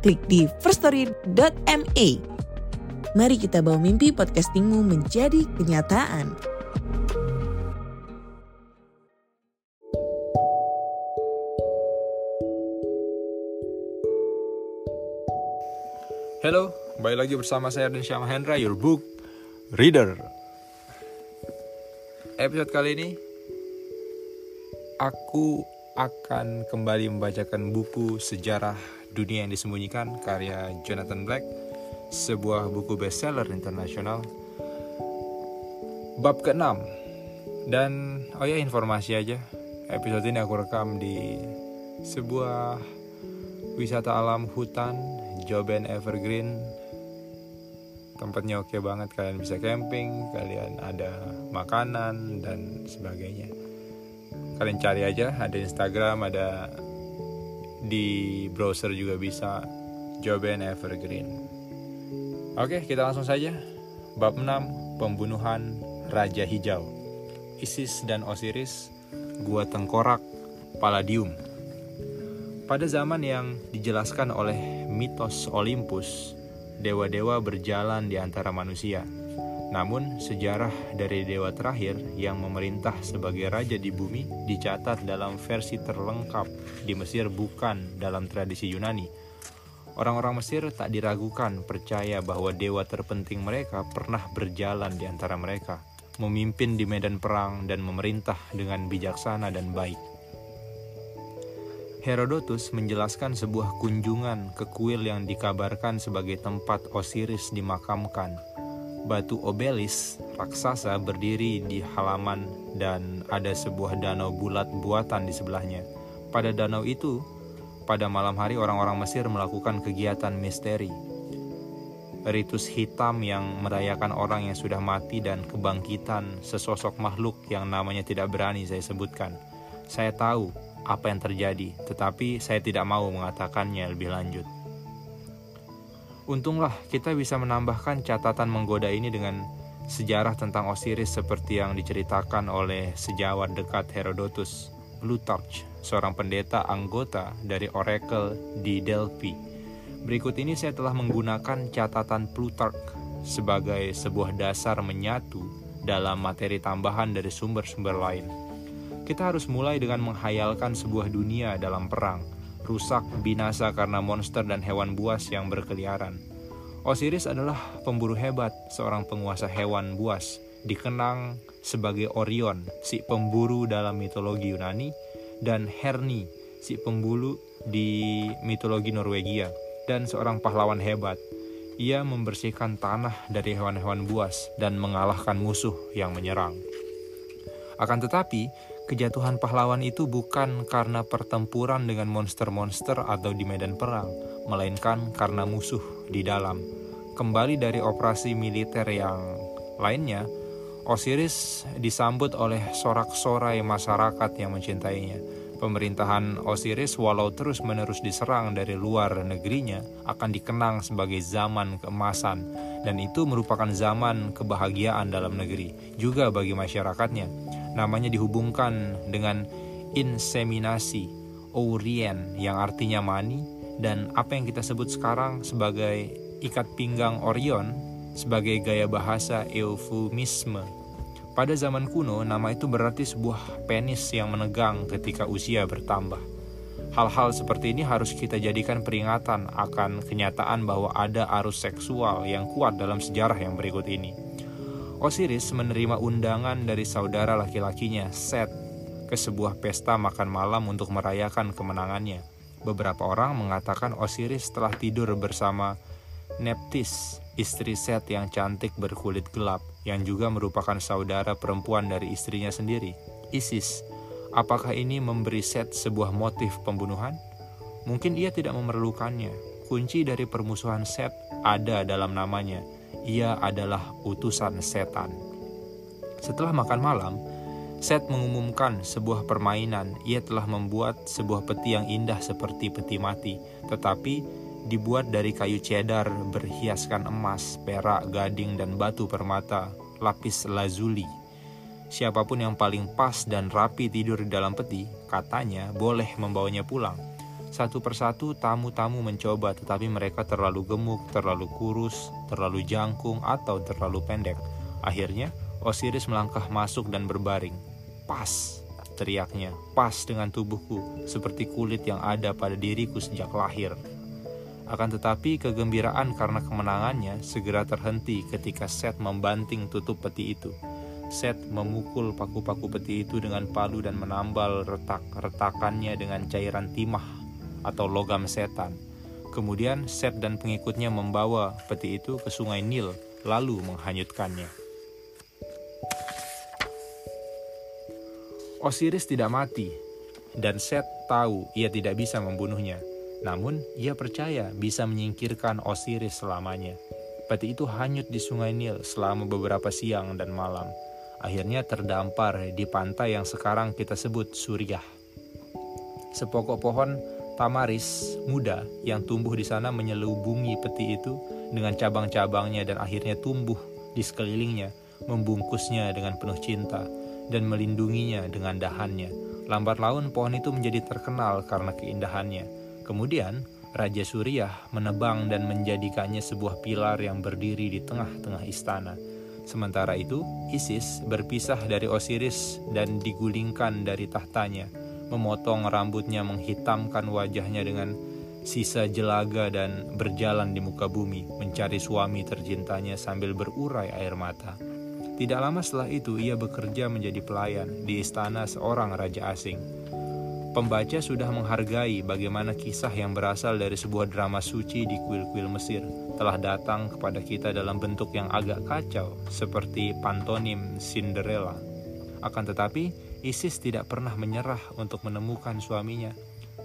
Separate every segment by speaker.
Speaker 1: klik di firststory.me. Mari kita bawa mimpi podcastingmu menjadi kenyataan.
Speaker 2: Halo, kembali lagi bersama saya dan Syama Hendra, your book reader. Episode kali ini, aku akan kembali membacakan buku Sejarah Dunia yang Disembunyikan karya Jonathan Black, sebuah buku bestseller internasional. Bab ke-6. Dan oh ya informasi aja, episode ini aku rekam di sebuah wisata alam hutan Joben Evergreen tempatnya oke banget kalian bisa camping kalian ada makanan dan sebagainya kalian cari aja ada Instagram ada di browser juga bisa. Joben Evergreen. Oke kita langsung saja. Bab 6 pembunuhan Raja Hijau. Isis dan Osiris Gua Tengkorak Palladium pada zaman yang dijelaskan oleh mitos Olympus, dewa-dewa berjalan di antara manusia. Namun, sejarah dari dewa terakhir yang memerintah sebagai raja di bumi dicatat dalam versi terlengkap di Mesir bukan dalam tradisi Yunani. Orang-orang Mesir tak diragukan percaya bahwa dewa terpenting mereka pernah berjalan di antara mereka, memimpin di medan perang dan memerintah dengan bijaksana dan baik. Herodotus menjelaskan sebuah kunjungan ke kuil yang dikabarkan sebagai tempat Osiris dimakamkan. Batu obelis raksasa berdiri di halaman dan ada sebuah danau bulat buatan di sebelahnya. Pada danau itu, pada malam hari orang-orang Mesir melakukan kegiatan misteri. Ritus hitam yang merayakan orang yang sudah mati dan kebangkitan sesosok makhluk yang namanya tidak berani saya sebutkan. Saya tahu apa yang terjadi, tetapi saya tidak mau mengatakannya lebih lanjut. Untunglah kita bisa menambahkan catatan menggoda ini dengan sejarah tentang Osiris seperti yang diceritakan oleh sejawat dekat Herodotus, Plutarch, seorang pendeta anggota dari Oracle di Delphi. Berikut ini saya telah menggunakan catatan Plutarch sebagai sebuah dasar menyatu dalam materi tambahan dari sumber-sumber lain. Kita harus mulai dengan menghayalkan sebuah dunia dalam perang, rusak, binasa karena monster dan hewan buas yang berkeliaran. Osiris adalah pemburu hebat, seorang penguasa hewan buas, dikenang sebagai Orion, si pemburu dalam mitologi Yunani, dan Herni, si pemburu di mitologi Norwegia, dan seorang pahlawan hebat. Ia membersihkan tanah dari hewan-hewan buas dan mengalahkan musuh yang menyerang. Akan tetapi, Kejatuhan pahlawan itu bukan karena pertempuran dengan monster-monster atau di medan perang, melainkan karena musuh di dalam. Kembali dari operasi militer yang lainnya, Osiris disambut oleh sorak-sorai masyarakat yang mencintainya. Pemerintahan Osiris walau terus-menerus diserang dari luar negerinya akan dikenang sebagai zaman keemasan dan itu merupakan zaman kebahagiaan dalam negeri juga bagi masyarakatnya namanya dihubungkan dengan inseminasi Orien yang artinya mani dan apa yang kita sebut sekarang sebagai ikat pinggang Orion sebagai gaya bahasa eufemisme. Pada zaman kuno, nama itu berarti sebuah penis yang menegang ketika usia bertambah. Hal-hal seperti ini harus kita jadikan peringatan akan kenyataan bahwa ada arus seksual yang kuat dalam sejarah yang berikut ini. Osiris menerima undangan dari saudara laki-lakinya, Set, ke sebuah pesta makan malam untuk merayakan kemenangannya. Beberapa orang mengatakan Osiris telah tidur bersama Neptis, istri Set yang cantik berkulit gelap, yang juga merupakan saudara perempuan dari istrinya sendiri, Isis. Apakah ini memberi Set sebuah motif pembunuhan? Mungkin ia tidak memerlukannya. kunci dari permusuhan Set ada dalam namanya. Ia adalah utusan setan. Setelah makan malam, Set mengumumkan sebuah permainan. Ia telah membuat sebuah peti yang indah seperti peti mati, tetapi dibuat dari kayu cedar berhiaskan emas, perak, gading, dan batu permata, lapis lazuli. Siapa pun yang paling pas dan rapi tidur di dalam peti, katanya boleh membawanya pulang. Satu persatu tamu-tamu mencoba, tetapi mereka terlalu gemuk, terlalu kurus, terlalu jangkung, atau terlalu pendek. Akhirnya, Osiris melangkah masuk dan berbaring. Pas, teriaknya, pas dengan tubuhku, seperti kulit yang ada pada diriku sejak lahir. Akan tetapi kegembiraan karena kemenangannya segera terhenti ketika Seth membanting tutup peti itu. Seth memukul paku-paku peti itu dengan palu dan menambal retak-retakannya dengan cairan timah atau logam setan. Kemudian Seth dan pengikutnya membawa peti itu ke sungai Nil lalu menghanyutkannya. Osiris tidak mati, dan Set tahu ia tidak bisa membunuhnya. Namun, ia percaya bisa menyingkirkan Osiris selamanya. Peti itu hanyut di sungai Nil selama beberapa siang dan malam. Akhirnya terdampar di pantai yang sekarang kita sebut Suriah. Sepokok pohon tamaris muda yang tumbuh di sana menyelubungi peti itu dengan cabang-cabangnya dan akhirnya tumbuh di sekelilingnya, membungkusnya dengan penuh cinta dan melindunginya dengan dahannya. Lambat laun pohon itu menjadi terkenal karena keindahannya. Kemudian Raja Suriah menebang dan menjadikannya sebuah pilar yang berdiri di tengah-tengah istana. Sementara itu, Isis berpisah dari Osiris dan digulingkan dari tahtanya, memotong rambutnya, menghitamkan wajahnya dengan sisa jelaga dan berjalan di muka bumi, mencari suami tercintanya sambil berurai air mata. Tidak lama setelah itu ia bekerja menjadi pelayan di istana seorang raja asing. Pembaca sudah menghargai bagaimana kisah yang berasal dari sebuah drama suci di kuil-kuil Mesir telah datang kepada kita dalam bentuk yang agak kacau seperti pantonim Cinderella. Akan tetapi, Isis tidak pernah menyerah untuk menemukan suaminya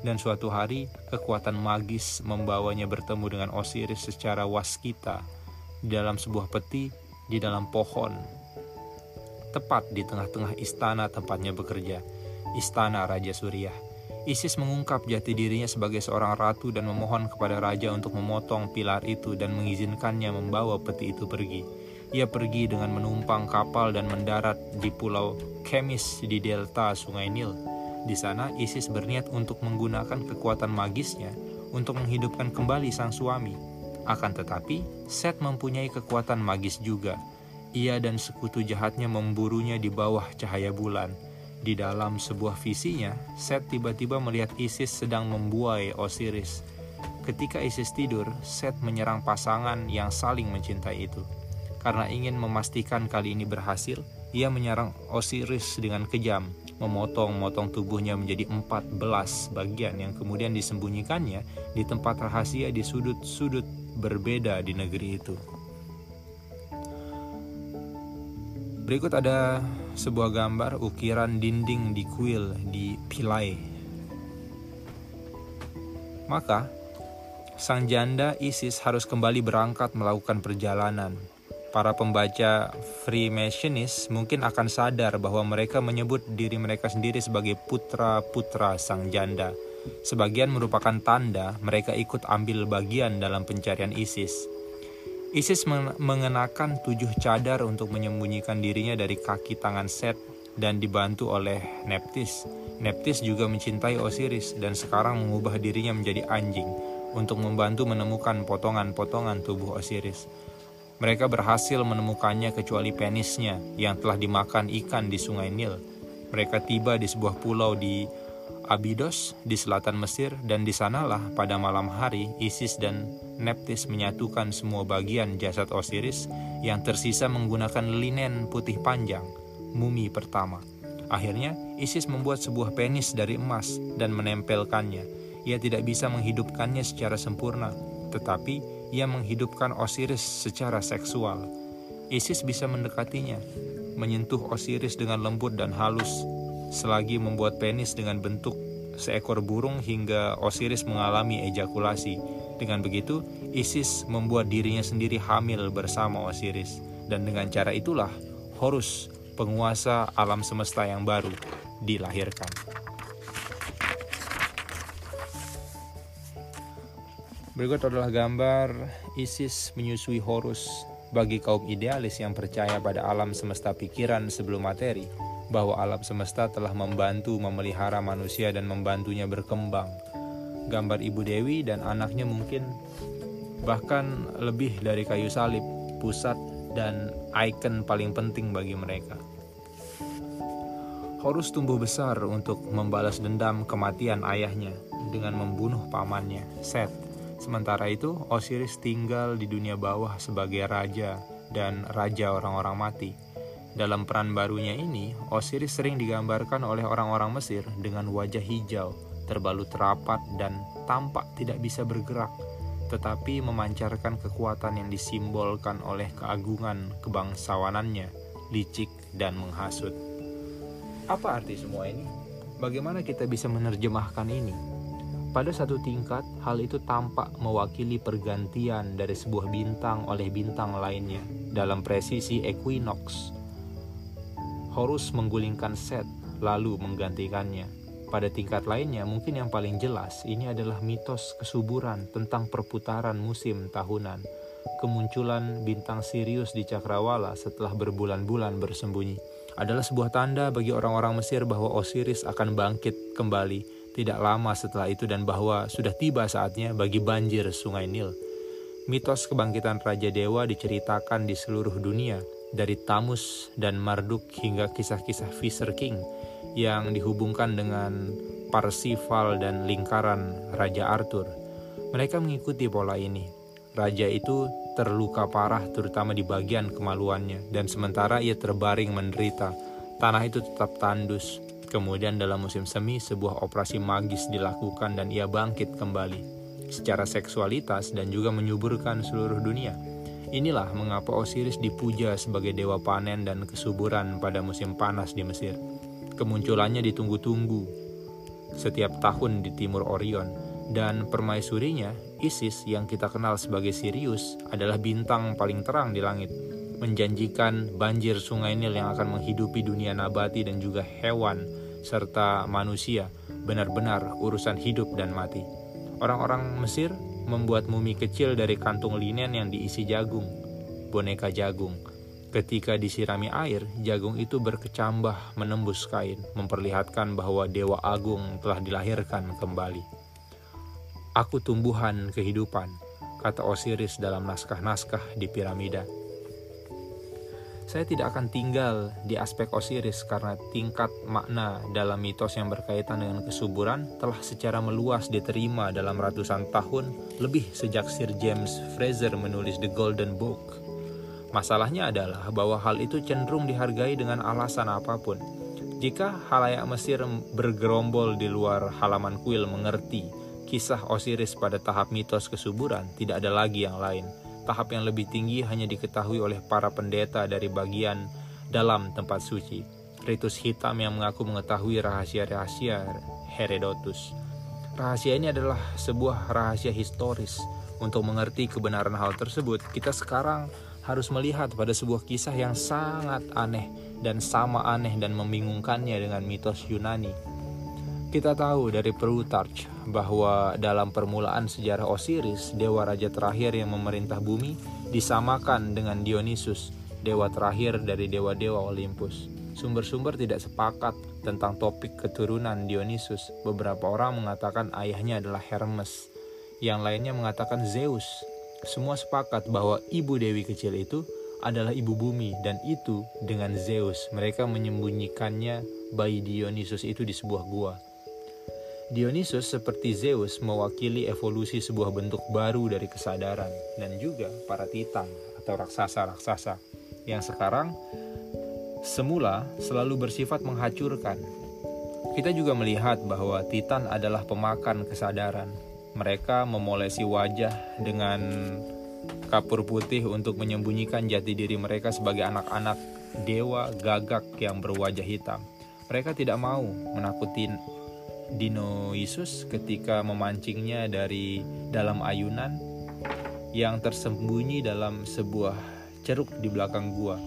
Speaker 2: dan suatu hari kekuatan magis membawanya bertemu dengan Osiris secara waskita di dalam sebuah peti di dalam pohon tepat di tengah-tengah istana tempatnya bekerja, istana Raja Surya. Isis mengungkap jati dirinya sebagai seorang ratu dan memohon kepada raja untuk memotong pilar itu dan mengizinkannya membawa peti itu pergi. Ia pergi dengan menumpang kapal dan mendarat di pulau Kemis di delta Sungai Nil. Di sana, Isis berniat untuk menggunakan kekuatan magisnya untuk menghidupkan kembali sang suami. Akan tetapi, Set mempunyai kekuatan magis juga, ia dan sekutu jahatnya memburunya di bawah cahaya bulan. Di dalam sebuah visinya, Set tiba-tiba melihat Isis sedang membuai Osiris. Ketika Isis tidur, Set menyerang pasangan yang saling mencintai itu. Karena ingin memastikan kali ini berhasil, ia menyerang Osiris dengan kejam, memotong-motong tubuhnya menjadi 14 bagian yang kemudian disembunyikannya di tempat rahasia di sudut-sudut berbeda di negeri itu. Berikut ada sebuah gambar ukiran dinding di kuil di Pilai. Maka, sang janda Isis harus kembali berangkat melakukan perjalanan. Para pembaca Freemasonis mungkin akan sadar bahwa mereka menyebut diri mereka sendiri sebagai putra-putra sang janda. Sebagian merupakan tanda mereka ikut ambil bagian dalam pencarian Isis. Isis mengenakan tujuh cadar untuk menyembunyikan dirinya dari kaki tangan Set dan dibantu oleh Neptis. Neptis juga mencintai Osiris dan sekarang mengubah dirinya menjadi anjing untuk membantu menemukan potongan-potongan tubuh Osiris. Mereka berhasil menemukannya kecuali penisnya yang telah dimakan ikan di sungai Nil. Mereka tiba di sebuah pulau di Abydos di selatan Mesir dan di sanalah pada malam hari Isis dan Neptis menyatukan semua bagian jasad Osiris yang tersisa menggunakan linen putih panjang, mumi pertama. Akhirnya Isis membuat sebuah penis dari emas dan menempelkannya. Ia tidak bisa menghidupkannya secara sempurna, tetapi ia menghidupkan Osiris secara seksual. Isis bisa mendekatinya, menyentuh Osiris dengan lembut dan halus selagi membuat penis dengan bentuk seekor burung hingga Osiris mengalami ejakulasi. Dengan begitu, Isis membuat dirinya sendiri hamil bersama Osiris. Dan dengan cara itulah Horus, penguasa alam semesta yang baru, dilahirkan. Berikut adalah gambar Isis menyusui Horus bagi kaum idealis yang percaya pada alam semesta pikiran sebelum materi bahwa alam semesta telah membantu memelihara manusia dan membantunya berkembang. Gambar Ibu Dewi dan anaknya mungkin bahkan lebih dari kayu salib, pusat dan ikon paling penting bagi mereka. Horus tumbuh besar untuk membalas dendam kematian ayahnya dengan membunuh pamannya, Set. Sementara itu, Osiris tinggal di dunia bawah sebagai raja dan raja orang-orang mati. Dalam peran barunya ini, Osiris sering digambarkan oleh orang-orang Mesir dengan wajah hijau, terbalut rapat dan tampak tidak bisa bergerak, tetapi memancarkan kekuatan yang disimbolkan oleh keagungan kebangsawanannya, licik dan menghasut. Apa arti semua ini? Bagaimana kita bisa menerjemahkan ini? Pada satu tingkat, hal itu tampak mewakili pergantian dari sebuah bintang oleh bintang lainnya dalam presisi equinox Horus menggulingkan Set lalu menggantikannya. Pada tingkat lainnya, mungkin yang paling jelas, ini adalah mitos kesuburan tentang perputaran musim tahunan. Kemunculan bintang Sirius di Cakrawala setelah berbulan-bulan bersembunyi adalah sebuah tanda bagi orang-orang Mesir bahwa Osiris akan bangkit kembali tidak lama setelah itu dan bahwa sudah tiba saatnya bagi banjir sungai Nil. Mitos kebangkitan Raja Dewa diceritakan di seluruh dunia dari Tamus dan Marduk hingga kisah-kisah Fisher King yang dihubungkan dengan Parsival dan lingkaran Raja Arthur. Mereka mengikuti pola ini. Raja itu terluka parah terutama di bagian kemaluannya dan sementara ia terbaring menderita, tanah itu tetap tandus. Kemudian dalam musim semi sebuah operasi magis dilakukan dan ia bangkit kembali secara seksualitas dan juga menyuburkan seluruh dunia. Inilah mengapa Osiris dipuja sebagai dewa panen dan kesuburan pada musim panas di Mesir. Kemunculannya ditunggu-tunggu setiap tahun di timur Orion dan permaisurinya Isis yang kita kenal sebagai Sirius adalah bintang paling terang di langit menjanjikan banjir sungai Nil yang akan menghidupi dunia nabati dan juga hewan serta manusia benar-benar urusan hidup dan mati. Orang-orang Mesir membuat mumi kecil dari kantung linen yang diisi jagung, boneka jagung. Ketika disirami air, jagung itu berkecambah menembus kain, memperlihatkan bahwa Dewa Agung telah dilahirkan kembali. Aku tumbuhan kehidupan, kata Osiris dalam naskah-naskah di piramida. Saya tidak akan tinggal di aspek Osiris karena tingkat makna dalam mitos yang berkaitan dengan kesuburan telah secara meluas diterima dalam ratusan tahun lebih sejak Sir James Fraser menulis The Golden Book. Masalahnya adalah bahwa hal itu cenderung dihargai dengan alasan apa pun. Jika halayak Mesir bergerombol di luar halaman kuil mengerti kisah Osiris pada tahap mitos kesuburan, tidak ada lagi yang lain tahap yang lebih tinggi hanya diketahui oleh para pendeta dari bagian dalam tempat suci. Ritus hitam yang mengaku mengetahui rahasia-rahasia Herodotus. Rahasia ini adalah sebuah rahasia historis. Untuk mengerti kebenaran hal tersebut, kita sekarang harus melihat pada sebuah kisah yang sangat aneh dan sama aneh dan membingungkannya dengan mitos Yunani kita tahu dari Plutarch bahwa dalam permulaan sejarah Osiris, dewa raja terakhir yang memerintah bumi, disamakan dengan Dionysus, dewa terakhir dari dewa-dewa Olympus. Sumber-sumber tidak sepakat tentang topik keturunan Dionysus. Beberapa orang mengatakan ayahnya adalah Hermes, yang lainnya mengatakan Zeus. Semua sepakat bahwa ibu dewi kecil itu adalah ibu bumi dan itu dengan Zeus. Mereka menyembunyikannya bayi Dionysus itu di sebuah gua. Dionysus seperti Zeus mewakili evolusi sebuah bentuk baru dari kesadaran dan juga para titan atau raksasa-raksasa yang sekarang semula selalu bersifat menghancurkan. Kita juga melihat bahwa titan adalah pemakan kesadaran. Mereka memolesi wajah dengan kapur putih untuk menyembunyikan jati diri mereka sebagai anak-anak dewa gagak yang berwajah hitam. Mereka tidak mau menakuti Dionysus ketika memancingnya dari dalam ayunan yang tersembunyi dalam sebuah ceruk di belakang gua.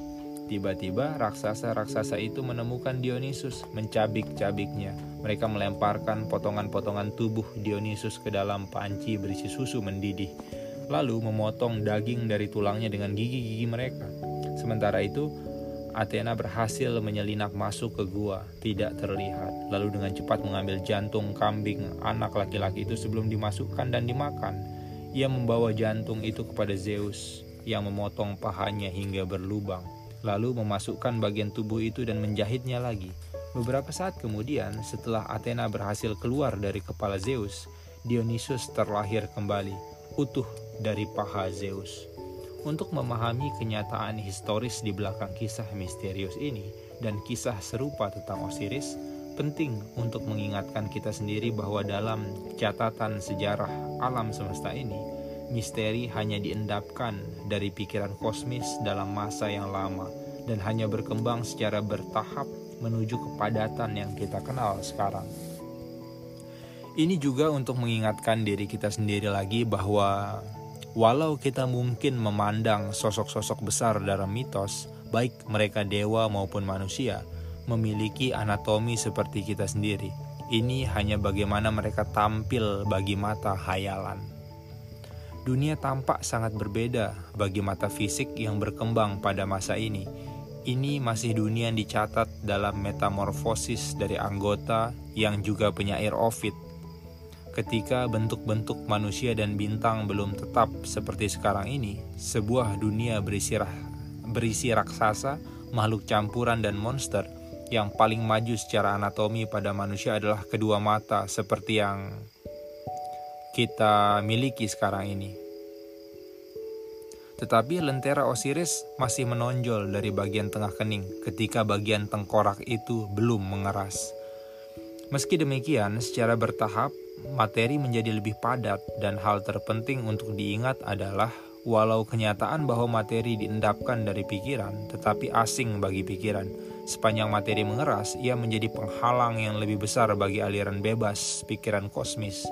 Speaker 2: Tiba-tiba raksasa-raksasa itu menemukan Dionysus mencabik-cabiknya. Mereka melemparkan potongan-potongan tubuh Dionysus ke dalam panci berisi susu mendidih, lalu memotong daging dari tulangnya dengan gigi-gigi mereka. Sementara itu, Athena berhasil menyelinap masuk ke gua, tidak terlihat, lalu dengan cepat mengambil jantung kambing anak laki-laki itu sebelum dimasukkan dan dimakan. Ia membawa jantung itu kepada Zeus yang memotong pahanya hingga berlubang, lalu memasukkan bagian tubuh itu dan menjahitnya lagi. Beberapa saat kemudian, setelah Athena berhasil keluar dari kepala Zeus, Dionysus terlahir kembali, utuh dari paha Zeus. Untuk memahami kenyataan historis di belakang kisah misterius ini dan kisah serupa tentang Osiris, penting untuk mengingatkan kita sendiri bahwa dalam catatan sejarah alam semesta ini, misteri hanya diendapkan dari pikiran kosmis dalam masa yang lama dan hanya berkembang secara bertahap menuju kepadatan yang kita kenal sekarang. Ini juga untuk mengingatkan diri kita sendiri lagi bahwa walau kita mungkin memandang sosok-sosok besar dalam mitos, baik mereka dewa maupun manusia, memiliki anatomi seperti kita sendiri. Ini hanya bagaimana mereka tampil bagi mata hayalan. Dunia tampak sangat berbeda bagi mata fisik yang berkembang pada masa ini. Ini masih dunia yang dicatat dalam metamorfosis dari anggota yang juga penyair Ovid. Ketika bentuk-bentuk manusia dan bintang belum tetap seperti sekarang ini, sebuah dunia berisi, berisi raksasa, makhluk campuran dan monster yang paling maju secara anatomi pada manusia adalah kedua mata seperti yang kita miliki sekarang ini. Tetapi lentera Osiris masih menonjol dari bagian tengah kening ketika bagian tengkorak itu belum mengeras. Meski demikian, secara bertahap, materi menjadi lebih padat dan hal terpenting untuk diingat adalah walau kenyataan bahwa materi diendapkan dari pikiran, tetapi asing bagi pikiran Sepanjang materi mengeras, ia menjadi penghalang yang lebih besar bagi aliran bebas pikiran kosmis.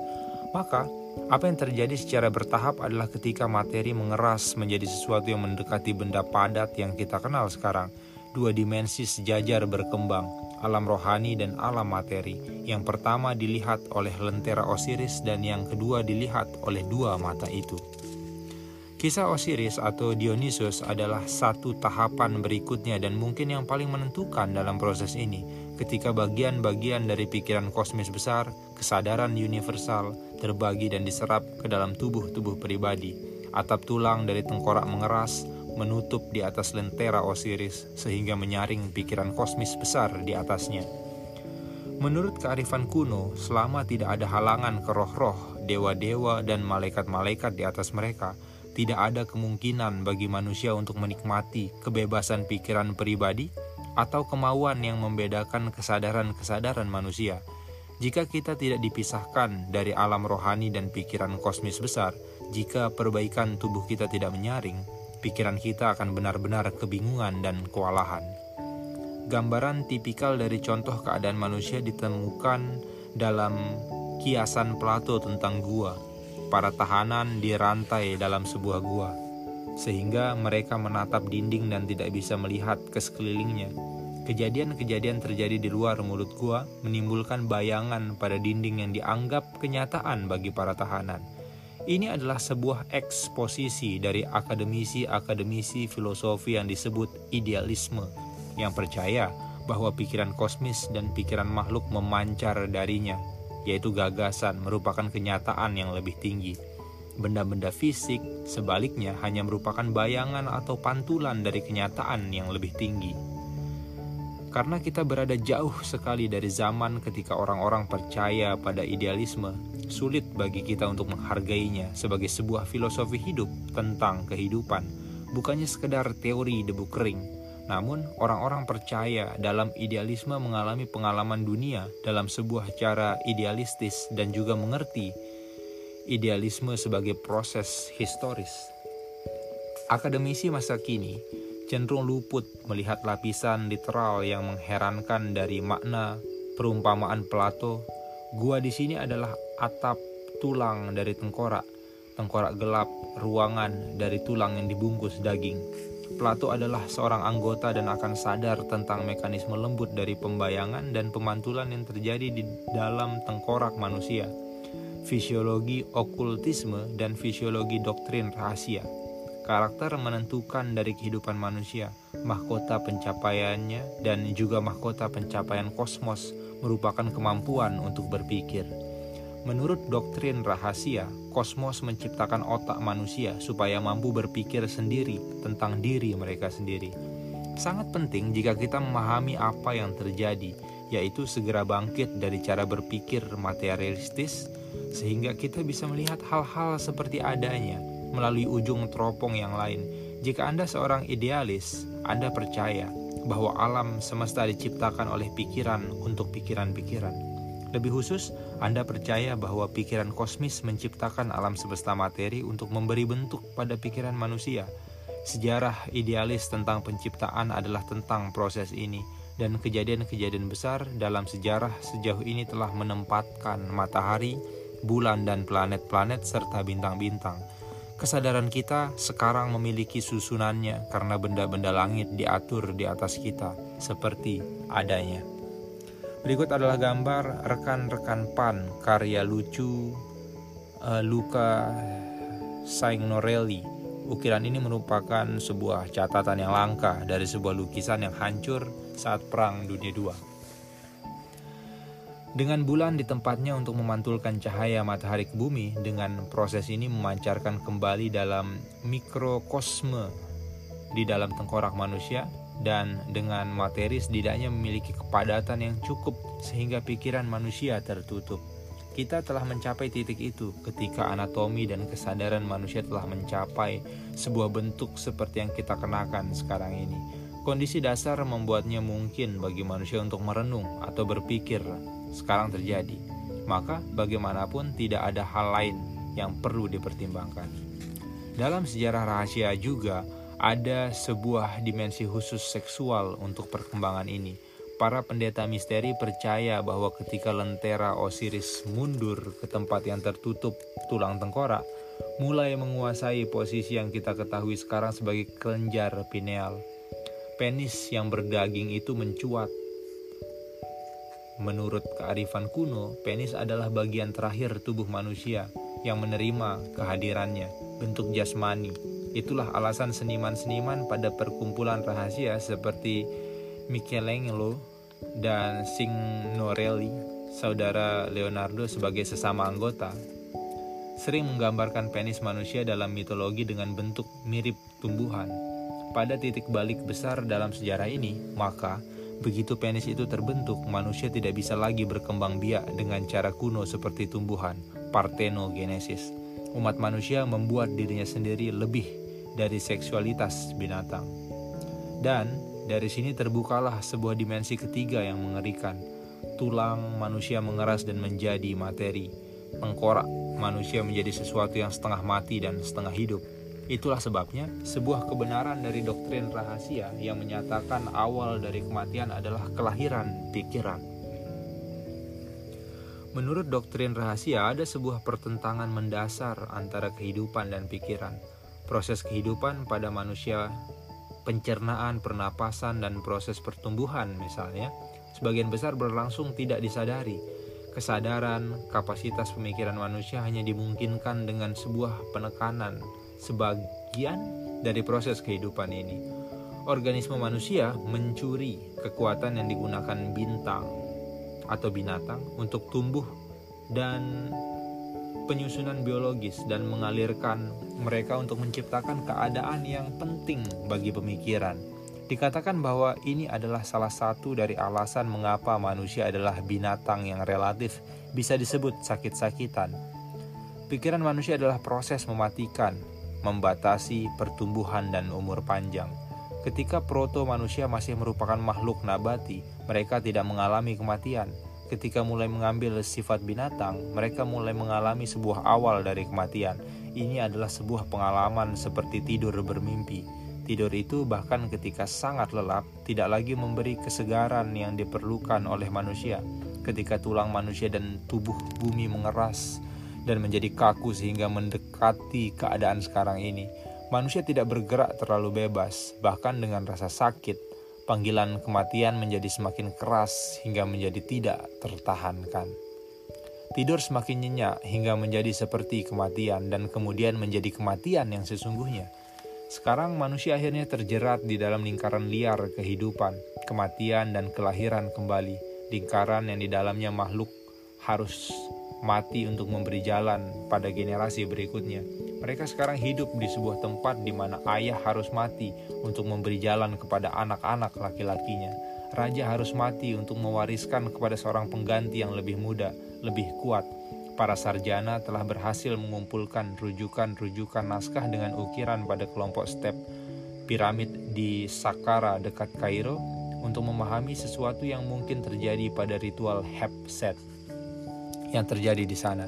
Speaker 2: Maka, apa yang terjadi secara bertahap adalah ketika materi mengeras menjadi sesuatu yang mendekati benda padat yang kita kenal sekarang. Dua dimensi sejajar berkembang, alam rohani dan alam materi. Yang pertama dilihat oleh lentera Osiris dan yang kedua dilihat oleh dua mata itu. Kisah Osiris atau Dionysus adalah satu tahapan berikutnya dan mungkin yang paling menentukan dalam proses ini, ketika bagian-bagian dari pikiran kosmis besar, kesadaran universal, terbagi dan diserap ke dalam tubuh-tubuh pribadi. Atap tulang dari tengkorak mengeras, menutup di atas lentera Osiris, sehingga menyaring pikiran kosmis besar di atasnya. Menurut kearifan kuno, selama tidak ada halangan ke roh-roh, dewa-dewa, dan malaikat-malaikat di atas mereka, tidak ada kemungkinan bagi manusia untuk menikmati kebebasan pikiran pribadi atau kemauan yang membedakan kesadaran-kesadaran manusia. Jika kita tidak dipisahkan dari alam rohani dan pikiran kosmis besar, jika perbaikan tubuh kita tidak menyaring, pikiran kita akan benar-benar kebingungan dan kewalahan. Gambaran tipikal dari contoh keadaan manusia ditemukan dalam kiasan Plato tentang gua para tahanan dirantai dalam sebuah gua, sehingga mereka menatap dinding dan tidak bisa melihat ke sekelilingnya. Kejadian-kejadian terjadi di luar mulut gua menimbulkan bayangan pada dinding yang dianggap kenyataan bagi para tahanan. Ini adalah sebuah eksposisi dari akademisi-akademisi filosofi yang disebut idealisme, yang percaya bahwa pikiran kosmis dan pikiran makhluk memancar darinya yaitu gagasan, merupakan kenyataan yang lebih tinggi. Benda-benda fisik, sebaliknya, hanya merupakan bayangan atau pantulan dari kenyataan yang lebih tinggi. Karena kita berada jauh sekali dari zaman ketika orang-orang percaya pada idealisme, sulit bagi kita untuk menghargainya sebagai sebuah filosofi hidup tentang kehidupan, bukannya sekedar teori debu kering namun, orang-orang percaya dalam idealisme mengalami pengalaman dunia dalam sebuah cara idealistis dan juga mengerti idealisme sebagai proses historis. Akademisi masa kini cenderung luput melihat lapisan literal yang mengherankan dari makna perumpamaan Plato Gua di sini adalah atap tulang dari tengkorak, tengkorak gelap, ruangan dari tulang yang dibungkus daging. Plato adalah seorang anggota dan akan sadar tentang mekanisme lembut dari pembayangan dan pemantulan yang terjadi di dalam tengkorak manusia, fisiologi okultisme dan fisiologi doktrin rahasia. Karakter menentukan dari kehidupan manusia, mahkota pencapaiannya, dan juga mahkota pencapaian kosmos merupakan kemampuan untuk berpikir. Menurut doktrin rahasia, kosmos menciptakan otak manusia supaya mampu berpikir sendiri tentang diri mereka sendiri. Sangat penting jika kita memahami apa yang terjadi, yaitu segera bangkit dari cara berpikir materialistis, sehingga kita bisa melihat hal-hal seperti adanya melalui ujung teropong yang lain. Jika Anda seorang idealis, Anda percaya bahwa alam semesta diciptakan oleh pikiran untuk pikiran-pikiran lebih khusus, Anda percaya bahwa pikiran kosmis menciptakan alam semesta materi untuk memberi bentuk pada pikiran manusia. Sejarah idealis tentang penciptaan adalah tentang proses ini, dan kejadian-kejadian besar dalam sejarah sejauh ini telah menempatkan matahari, bulan, dan planet-planet serta bintang-bintang. Kesadaran kita sekarang memiliki susunannya karena benda-benda langit diatur di atas kita, seperti adanya. Berikut adalah gambar rekan-rekan PAN karya lucu uh, Luca Signorelli. Ukiran ini merupakan sebuah catatan yang langka dari sebuah lukisan yang hancur saat Perang Dunia II. Dengan bulan di tempatnya untuk memantulkan cahaya matahari ke bumi, dengan proses ini memancarkan kembali dalam mikrokosme di dalam tengkorak manusia dan dengan materi setidaknya memiliki kepadatan yang cukup sehingga pikiran manusia tertutup. Kita telah mencapai titik itu ketika anatomi dan kesadaran manusia telah mencapai sebuah bentuk seperti yang kita kenakan sekarang ini. Kondisi dasar membuatnya mungkin bagi manusia untuk merenung atau berpikir sekarang terjadi. Maka bagaimanapun tidak ada hal lain yang perlu dipertimbangkan. Dalam sejarah rahasia juga, ada sebuah dimensi khusus seksual untuk perkembangan ini. Para pendeta misteri percaya bahwa ketika lentera Osiris mundur ke tempat yang tertutup tulang tengkorak, mulai menguasai posisi yang kita ketahui sekarang sebagai kelenjar pineal. Penis yang berdaging itu mencuat. Menurut kearifan kuno, penis adalah bagian terakhir tubuh manusia yang menerima kehadirannya, bentuk jasmani, Itulah alasan seniman-seniman pada perkumpulan rahasia seperti Michelangelo dan Signorelli, saudara Leonardo sebagai sesama anggota, sering menggambarkan penis manusia dalam mitologi dengan bentuk mirip tumbuhan. Pada titik balik besar dalam sejarah ini, maka begitu penis itu terbentuk, manusia tidak bisa lagi berkembang biak dengan cara kuno seperti tumbuhan, parthenogenesis. Umat manusia membuat dirinya sendiri lebih dari seksualitas binatang. Dan dari sini terbukalah sebuah dimensi ketiga yang mengerikan. Tulang manusia mengeras dan menjadi materi. Tengkorak manusia menjadi sesuatu yang setengah mati dan setengah hidup. Itulah sebabnya sebuah kebenaran dari doktrin rahasia yang menyatakan awal dari kematian adalah kelahiran pikiran. Menurut doktrin rahasia, ada sebuah pertentangan mendasar antara kehidupan dan pikiran proses kehidupan pada manusia, pencernaan, pernapasan, dan proses pertumbuhan misalnya, sebagian besar berlangsung tidak disadari. Kesadaran, kapasitas pemikiran manusia hanya dimungkinkan dengan sebuah penekanan sebagian dari proses kehidupan ini. Organisme manusia mencuri kekuatan yang digunakan bintang atau binatang untuk tumbuh dan penyusunan biologis dan mengalirkan mereka untuk menciptakan keadaan yang penting bagi pemikiran. Dikatakan bahwa ini adalah salah satu dari alasan mengapa manusia adalah binatang yang relatif bisa disebut sakit-sakitan. Pikiran manusia adalah proses mematikan, membatasi pertumbuhan dan umur panjang. Ketika proto manusia masih merupakan makhluk nabati, mereka tidak mengalami kematian Ketika mulai mengambil sifat binatang, mereka mulai mengalami sebuah awal dari kematian. Ini adalah sebuah pengalaman seperti tidur bermimpi. Tidur itu bahkan ketika sangat lelap tidak lagi memberi kesegaran yang diperlukan oleh manusia. ketika tulang manusia dan tubuh bumi mengeras dan menjadi kaku sehingga mendekati keadaan sekarang ini. Manusia tidak bergerak terlalu bebas, bahkan dengan rasa sakit, panggilan kematian menjadi semakin keras hingga menjadi tidak tertahankan. Tidur semakin nyenyak hingga menjadi seperti kematian dan kemudian menjadi kematian yang sesungguhnya. Sekarang manusia akhirnya terjerat di dalam lingkaran liar kehidupan, kematian dan kelahiran kembali, lingkaran yang di dalamnya makhluk harus mati untuk memberi jalan pada generasi berikutnya. Mereka sekarang hidup di sebuah tempat di mana ayah harus mati untuk memberi jalan kepada anak-anak laki-lakinya. Raja harus mati untuk mewariskan kepada seorang pengganti yang lebih muda, lebih kuat. Para sarjana telah berhasil mengumpulkan rujukan-rujukan naskah dengan ukiran pada kelompok step piramid di Saqqara dekat Kairo untuk memahami sesuatu yang mungkin terjadi pada ritual Hepset yang terjadi di sana.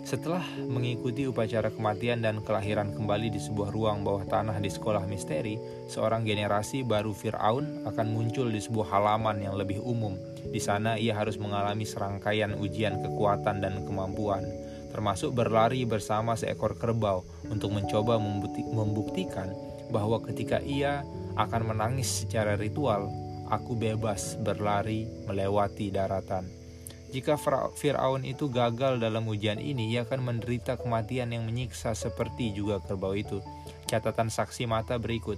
Speaker 2: Setelah mengikuti upacara kematian dan kelahiran kembali di sebuah ruang bawah tanah di sekolah misteri, seorang generasi baru Fir'aun akan muncul di sebuah halaman yang lebih umum. Di sana ia harus mengalami serangkaian ujian kekuatan dan kemampuan, termasuk berlari bersama seekor kerbau untuk mencoba membuktikan bahwa ketika ia akan menangis secara ritual, aku bebas berlari melewati daratan. Jika Fir'aun itu gagal dalam ujian ini, ia akan menderita kematian yang menyiksa seperti juga kerbau itu. Catatan saksi mata berikut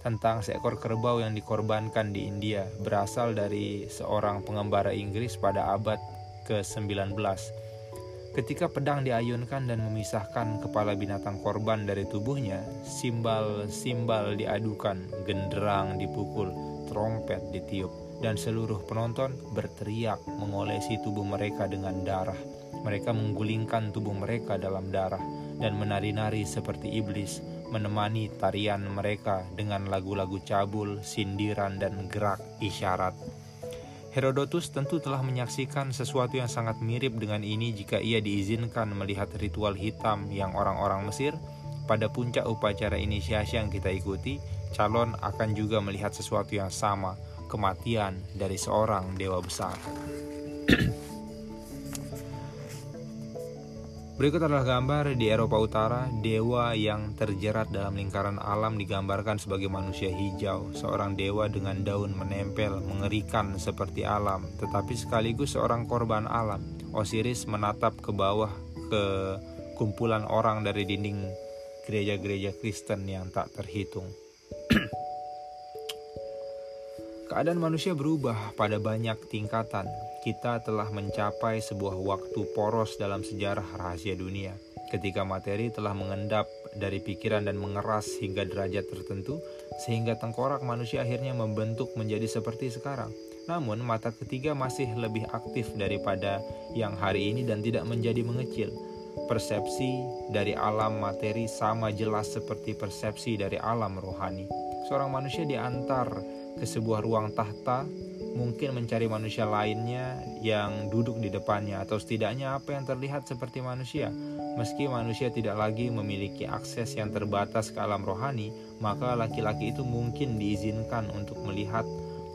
Speaker 2: tentang seekor kerbau yang dikorbankan di India berasal dari seorang pengembara Inggris pada abad ke-19. Ketika pedang diayunkan dan memisahkan kepala binatang korban dari tubuhnya, simbal-simbal diadukan, genderang dipukul, trompet ditiup dan seluruh penonton berteriak mengolesi tubuh mereka dengan darah. Mereka menggulingkan tubuh mereka dalam darah dan menari-nari seperti iblis, menemani tarian mereka dengan lagu-lagu cabul, sindiran, dan gerak isyarat. Herodotus tentu telah menyaksikan sesuatu yang sangat mirip dengan ini jika ia diizinkan melihat ritual hitam yang orang-orang Mesir pada puncak upacara inisiasi yang kita ikuti, calon akan juga melihat sesuatu yang sama, kematian dari seorang dewa besar. Berikut adalah gambar di Eropa Utara, dewa yang terjerat dalam lingkaran alam digambarkan sebagai manusia hijau, seorang dewa dengan daun menempel, mengerikan seperti alam, tetapi sekaligus seorang korban alam. Osiris menatap ke bawah ke kumpulan orang dari dinding gereja-gereja Kristen yang tak terhitung. Keadaan manusia berubah pada banyak tingkatan. Kita telah mencapai sebuah waktu poros dalam sejarah rahasia dunia, ketika materi telah mengendap dari pikiran dan mengeras hingga derajat tertentu, sehingga tengkorak manusia akhirnya membentuk menjadi seperti sekarang. Namun, mata ketiga masih lebih aktif daripada yang hari ini dan tidak menjadi mengecil. Persepsi dari alam materi sama jelas seperti persepsi dari alam rohani. Seorang manusia diantar ke sebuah ruang tahta, mungkin mencari manusia lainnya yang duduk di depannya, atau setidaknya apa yang terlihat seperti manusia. Meski manusia tidak lagi memiliki akses yang terbatas ke alam rohani, maka laki-laki itu mungkin diizinkan untuk melihat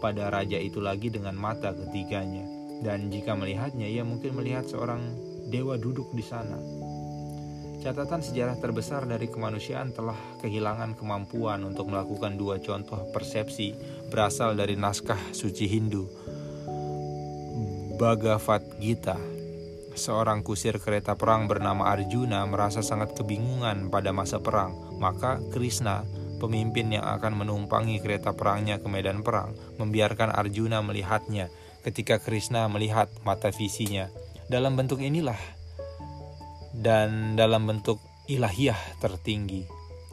Speaker 2: pada raja itu lagi dengan mata ketiganya. Dan jika melihatnya, ia mungkin melihat seorang dewa duduk di sana. Catatan sejarah terbesar dari kemanusiaan telah kehilangan kemampuan untuk melakukan dua contoh persepsi berasal dari naskah suci Hindu. Bhagavad Gita Seorang kusir kereta perang bernama Arjuna merasa sangat kebingungan pada masa perang. Maka Krishna, pemimpin yang akan menumpangi kereta perangnya ke medan perang, membiarkan Arjuna melihatnya ketika Krishna melihat mata visinya. Dalam bentuk inilah dan dalam bentuk ilahiyah tertinggi.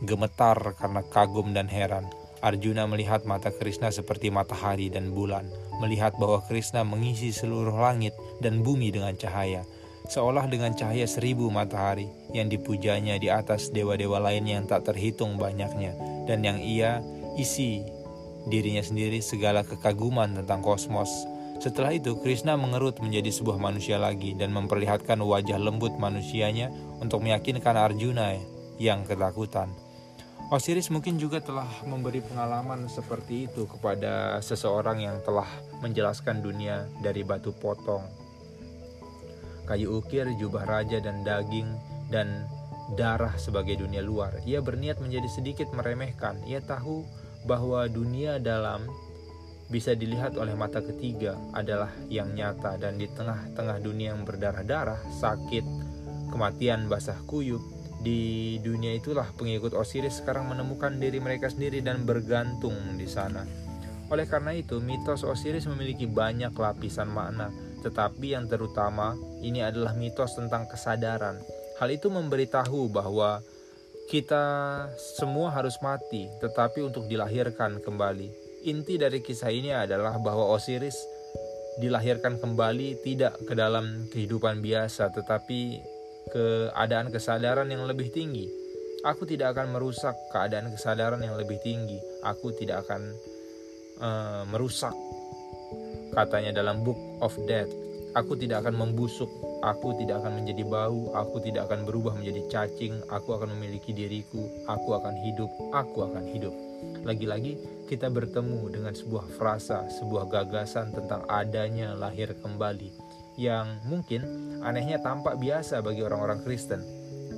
Speaker 2: Gemetar karena kagum dan heran. Arjuna melihat mata Krishna seperti matahari dan bulan, melihat bahwa Krishna mengisi seluruh langit dan bumi dengan cahaya, seolah dengan cahaya seribu matahari yang dipujanya di atas dewa-dewa lainnya yang tak terhitung banyaknya, dan yang ia isi dirinya sendiri segala kekaguman tentang kosmos, setelah itu, Krishna mengerut menjadi sebuah manusia lagi dan memperlihatkan wajah lembut manusianya untuk meyakinkan Arjuna yang ketakutan. Osiris mungkin juga telah memberi pengalaman seperti itu kepada seseorang yang telah menjelaskan dunia dari batu potong, kayu ukir, jubah raja dan daging dan darah sebagai dunia luar. Ia berniat menjadi sedikit meremehkan. Ia tahu bahwa dunia dalam bisa dilihat oleh mata ketiga adalah yang nyata dan di tengah-tengah dunia yang berdarah-darah, sakit, kematian, basah kuyup, di dunia itulah pengikut Osiris sekarang menemukan diri mereka sendiri dan bergantung di sana. Oleh karena itu, mitos Osiris memiliki banyak lapisan makna, tetapi yang terutama ini adalah mitos tentang kesadaran. Hal itu memberitahu bahwa kita semua harus mati, tetapi untuk dilahirkan kembali. Inti dari kisah ini adalah bahwa Osiris dilahirkan kembali tidak ke dalam kehidupan biasa, tetapi keadaan kesadaran yang lebih tinggi. Aku tidak akan merusak keadaan kesadaran yang lebih tinggi. Aku tidak akan uh, merusak, katanya dalam Book of Death. Aku tidak akan membusuk, aku tidak akan menjadi bau, aku tidak akan berubah menjadi cacing, aku akan memiliki diriku, aku akan hidup, aku akan hidup. Lagi-lagi kita bertemu dengan sebuah frasa, sebuah gagasan tentang adanya lahir kembali yang mungkin anehnya tampak biasa bagi orang-orang Kristen.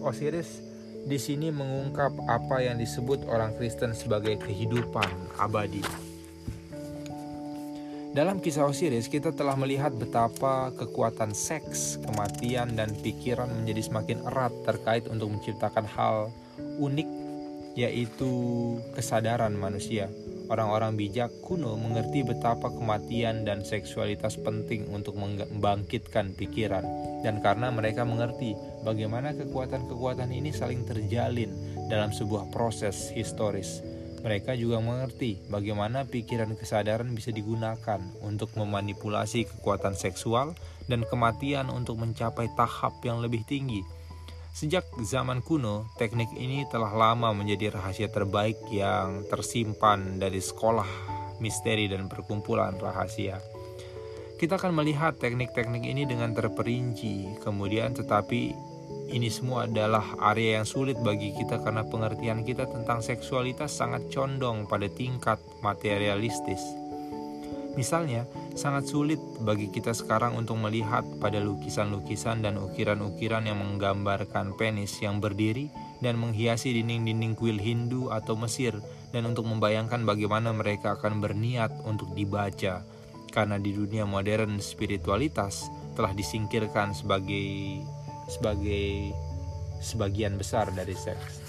Speaker 2: Osiris di sini mengungkap apa yang disebut orang Kristen sebagai kehidupan abadi. Dalam kisah Osiris, kita telah melihat betapa kekuatan seks, kematian, dan pikiran menjadi semakin erat terkait untuk menciptakan hal unik, yaitu kesadaran manusia. Orang-orang bijak kuno mengerti betapa kematian dan seksualitas penting untuk membangkitkan pikiran, dan karena mereka mengerti bagaimana kekuatan-kekuatan ini saling terjalin dalam sebuah proses historis. Mereka juga mengerti bagaimana pikiran kesadaran bisa digunakan untuk memanipulasi kekuatan seksual dan kematian untuk mencapai tahap yang lebih tinggi Sejak zaman kuno, teknik ini telah lama menjadi rahasia terbaik yang tersimpan dari sekolah misteri dan perkumpulan rahasia. Kita akan melihat teknik-teknik ini dengan terperinci, kemudian tetapi ini semua adalah area yang sulit bagi kita karena pengertian kita tentang seksualitas sangat condong pada tingkat materialistis. Misalnya, sangat sulit bagi kita sekarang untuk melihat pada lukisan-lukisan dan ukiran-ukiran yang menggambarkan penis yang berdiri dan menghiasi dinding-dinding kuil Hindu atau Mesir dan untuk membayangkan bagaimana mereka akan berniat untuk dibaca karena di dunia modern spiritualitas telah disingkirkan sebagai sebagai sebagian besar dari seks.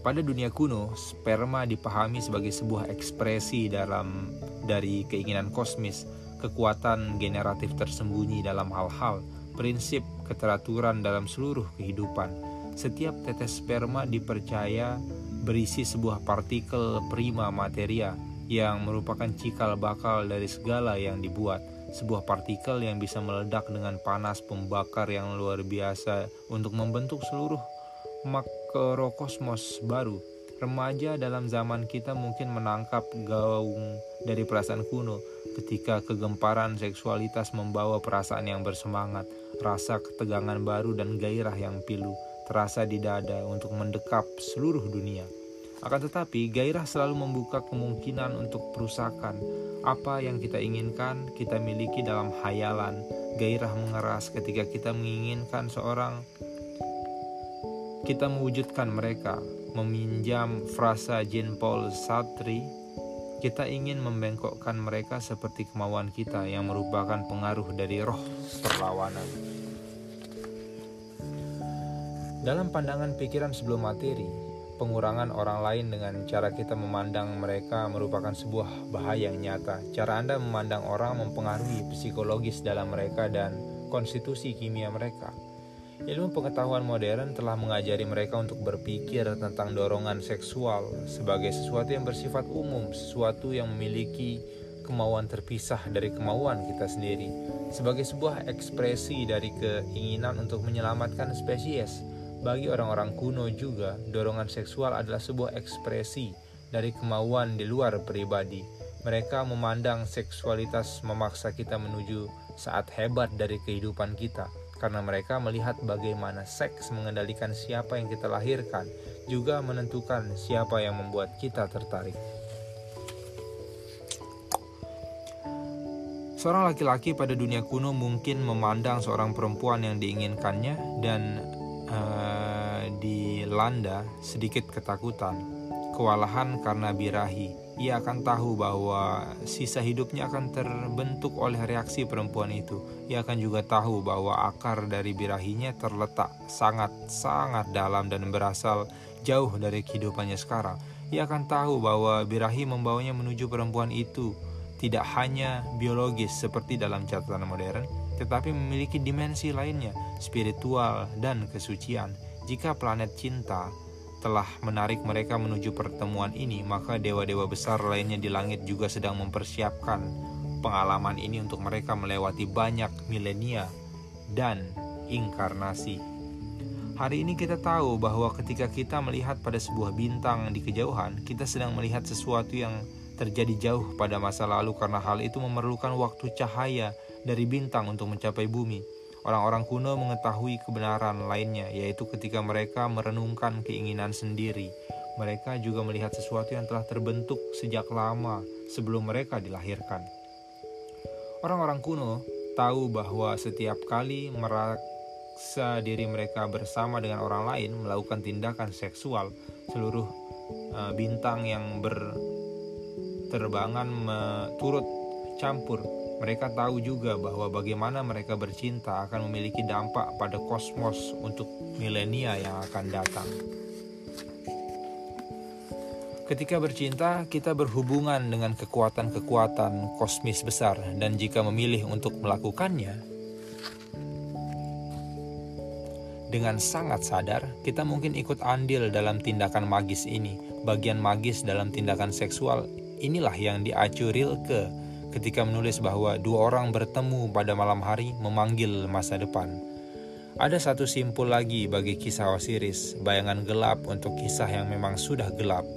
Speaker 2: Pada dunia kuno, sperma dipahami sebagai sebuah ekspresi dalam dari keinginan kosmis, kekuatan generatif tersembunyi dalam hal-hal, prinsip keteraturan dalam seluruh kehidupan. Setiap tetes sperma dipercaya berisi sebuah partikel prima materia yang merupakan cikal bakal dari segala yang dibuat. Sebuah partikel yang bisa meledak dengan panas pembakar yang luar biasa untuk membentuk seluruh makrokosmos baru. Remaja dalam zaman kita mungkin menangkap gaung dari perasaan kuno ketika kegemparan seksualitas membawa perasaan yang bersemangat, rasa ketegangan baru dan gairah yang pilu terasa di dada untuk mendekap seluruh dunia. Akan tetapi, gairah selalu membuka kemungkinan untuk perusakan. Apa yang kita inginkan, kita miliki dalam hayalan. Gairah mengeras ketika kita menginginkan seorang kita mewujudkan mereka, meminjam frasa Jean Paul Sartre, kita ingin membengkokkan mereka seperti kemauan kita yang merupakan pengaruh dari roh perlawanan. Dalam pandangan pikiran sebelum materi, pengurangan orang lain dengan cara kita memandang mereka merupakan sebuah bahaya yang nyata. Cara Anda memandang orang mempengaruhi psikologis dalam mereka dan konstitusi kimia mereka. Ilmu pengetahuan modern telah mengajari mereka untuk berpikir tentang dorongan seksual sebagai sesuatu yang bersifat umum, sesuatu yang memiliki kemauan terpisah dari kemauan kita sendiri, sebagai sebuah ekspresi dari keinginan untuk menyelamatkan spesies. Bagi orang-orang kuno juga, dorongan seksual adalah sebuah ekspresi dari kemauan di luar pribadi. Mereka memandang seksualitas memaksa kita menuju saat hebat dari kehidupan kita karena mereka melihat bagaimana seks mengendalikan siapa yang kita lahirkan, juga menentukan siapa yang membuat kita tertarik. Seorang laki-laki pada dunia kuno mungkin memandang seorang perempuan yang diinginkannya dan uh, dilanda sedikit ketakutan, kewalahan karena birahi. Ia akan tahu bahwa sisa hidupnya akan terbentuk oleh reaksi perempuan itu. Ia akan juga tahu bahwa akar dari birahinya terletak sangat-sangat dalam dan berasal jauh dari kehidupannya sekarang. Ia akan tahu bahwa birahi membawanya menuju perempuan itu tidak hanya biologis seperti dalam catatan modern, tetapi memiliki dimensi lainnya, spiritual dan kesucian. Jika planet cinta telah menarik mereka menuju pertemuan ini, maka dewa-dewa besar lainnya di langit juga sedang mempersiapkan pengalaman ini untuk mereka melewati banyak milenia dan inkarnasi. Hari ini kita tahu bahwa ketika kita melihat pada sebuah bintang di kejauhan, kita sedang melihat sesuatu yang terjadi jauh pada masa lalu karena hal itu memerlukan waktu cahaya dari bintang untuk mencapai bumi. Orang-orang kuno mengetahui kebenaran lainnya, yaitu ketika mereka merenungkan keinginan sendiri. Mereka juga melihat sesuatu yang telah terbentuk sejak lama sebelum mereka dilahirkan. Orang-orang kuno tahu bahwa setiap kali merasa diri mereka bersama dengan orang lain melakukan tindakan seksual, seluruh uh, bintang yang ber terbangan turut campur. Mereka tahu juga bahwa bagaimana mereka bercinta akan memiliki dampak pada kosmos untuk milenia yang akan datang. Ketika bercinta, kita berhubungan dengan kekuatan-kekuatan kosmis besar, dan jika memilih untuk melakukannya dengan sangat sadar, kita mungkin ikut andil dalam tindakan magis ini. Bagian magis dalam tindakan seksual Inilah yang diacu Rilke ketika menulis bahwa dua orang bertemu pada malam hari memanggil masa depan. Ada satu simpul lagi bagi kisah Osiris, bayangan gelap untuk kisah yang memang sudah gelap.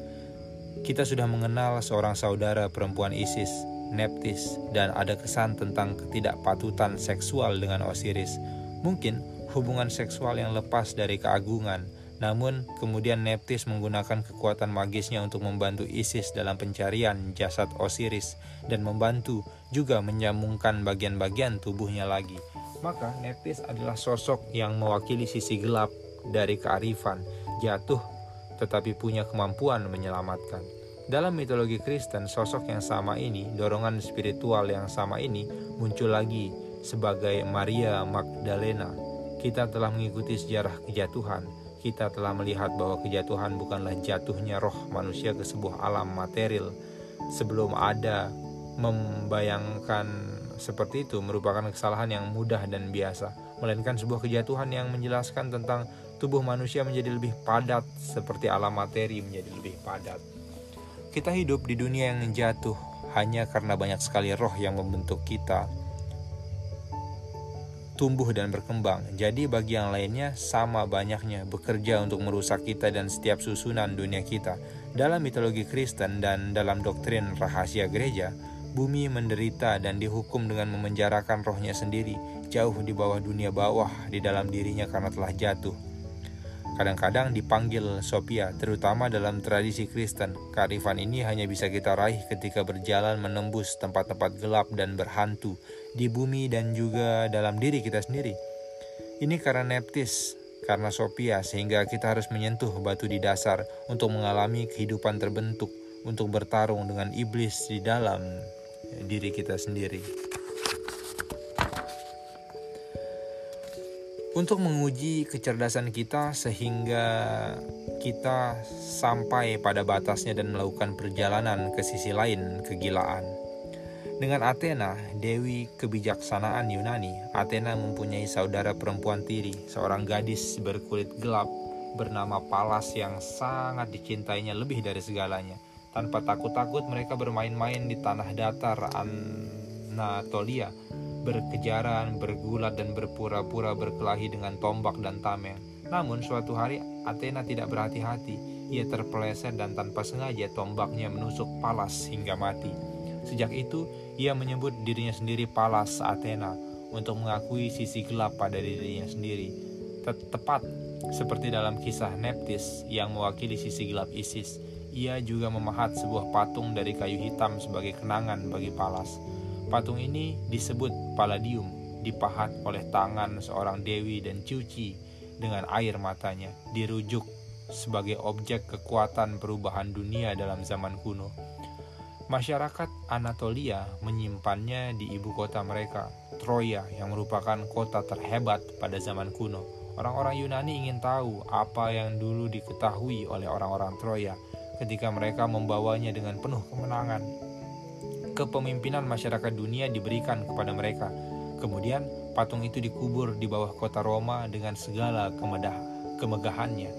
Speaker 2: Kita sudah mengenal seorang saudara perempuan Isis, Neptis, dan ada kesan tentang ketidakpatutan seksual dengan Osiris. Mungkin hubungan seksual yang lepas dari keagungan, namun, kemudian Neptis menggunakan kekuatan magisnya untuk membantu Isis dalam pencarian jasad Osiris dan membantu juga menyambungkan bagian-bagian tubuhnya lagi. Maka Neptis adalah sosok yang mewakili sisi gelap dari kearifan, jatuh tetapi punya kemampuan menyelamatkan. Dalam mitologi Kristen, sosok yang sama ini, dorongan spiritual yang sama ini muncul lagi sebagai Maria Magdalena. Kita telah mengikuti sejarah kejatuhan, kita telah melihat bahwa kejatuhan bukanlah jatuhnya roh manusia ke sebuah alam material. Sebelum ada membayangkan seperti itu merupakan kesalahan yang mudah dan biasa. Melainkan sebuah kejatuhan yang menjelaskan tentang tubuh manusia menjadi lebih padat seperti alam materi menjadi lebih padat. Kita hidup di dunia yang jatuh hanya karena banyak sekali roh yang membentuk kita tumbuh dan berkembang. Jadi bagi yang lainnya sama banyaknya bekerja untuk merusak kita dan setiap susunan dunia kita. Dalam mitologi Kristen dan dalam doktrin rahasia gereja, bumi menderita dan dihukum dengan memenjarakan rohnya sendiri jauh di bawah dunia bawah di dalam dirinya karena telah jatuh. Kadang-kadang dipanggil Sophia, terutama dalam tradisi Kristen. Kearifan ini hanya bisa kita raih ketika berjalan menembus tempat-tempat gelap dan berhantu di bumi dan juga dalam diri kita sendiri. Ini karena neptis, karena Sophia, sehingga kita harus menyentuh batu di dasar untuk mengalami kehidupan terbentuk, untuk bertarung dengan iblis di dalam diri kita sendiri. Untuk menguji kecerdasan kita, sehingga kita sampai pada batasnya dan melakukan perjalanan ke sisi lain kegilaan. Dengan Athena, dewi kebijaksanaan Yunani, Athena mempunyai saudara perempuan tiri, seorang gadis berkulit gelap bernama Palas yang sangat dicintainya lebih dari segalanya. Tanpa takut-takut mereka bermain-main di tanah datar Anatolia, berkejaran, bergulat dan berpura-pura berkelahi dengan tombak dan tameng. Namun suatu hari Athena tidak berhati-hati. Ia terpeleset dan tanpa sengaja tombaknya menusuk Palas hingga mati. Sejak itu, ia menyebut dirinya sendiri Palas Athena. untuk mengakui sisi gelap pada dirinya sendiri. Tepat seperti dalam kisah Neptis yang mewakili sisi gelap ISIS, ia juga memahat sebuah patung dari kayu hitam sebagai kenangan bagi Palas. Patung ini disebut Palladium, dipahat oleh tangan seorang dewi dan cuci dengan air matanya, dirujuk sebagai objek kekuatan perubahan dunia dalam zaman kuno. Masyarakat Anatolia menyimpannya di ibu kota mereka, Troya, yang merupakan kota terhebat pada zaman kuno. Orang-orang Yunani ingin tahu apa yang dulu diketahui oleh orang-orang Troya ketika mereka membawanya dengan penuh kemenangan kepemimpinan masyarakat dunia diberikan kepada mereka. Kemudian patung itu dikubur di bawah kota Roma dengan segala kemegahannya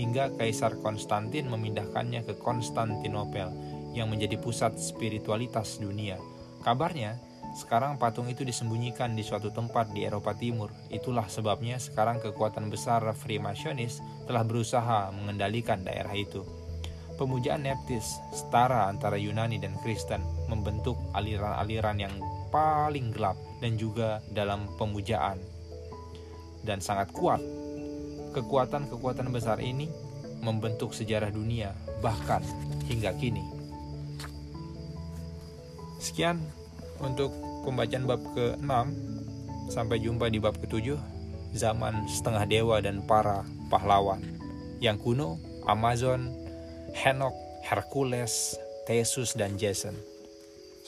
Speaker 2: hingga Kaisar Konstantin memindahkannya ke Konstantinopel yang menjadi pusat spiritualitas dunia. Kabarnya, sekarang patung itu disembunyikan di suatu tempat di Eropa Timur. Itulah sebabnya sekarang kekuatan besar Freemasonis telah berusaha mengendalikan daerah itu. Pemujaan Neptis, setara antara Yunani dan Kristen, membentuk aliran-aliran yang paling gelap dan juga dalam pemujaan dan sangat kuat. Kekuatan-kekuatan besar ini membentuk sejarah dunia bahkan hingga kini. Sekian untuk pembacaan bab ke-6. Sampai jumpa di bab ke-7, zaman setengah dewa dan para pahlawan. Yang kuno, Amazon, Henok, Hercules, Theseus, dan Jason.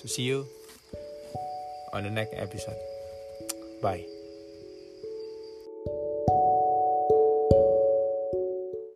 Speaker 2: So see you on the next episode. Bye.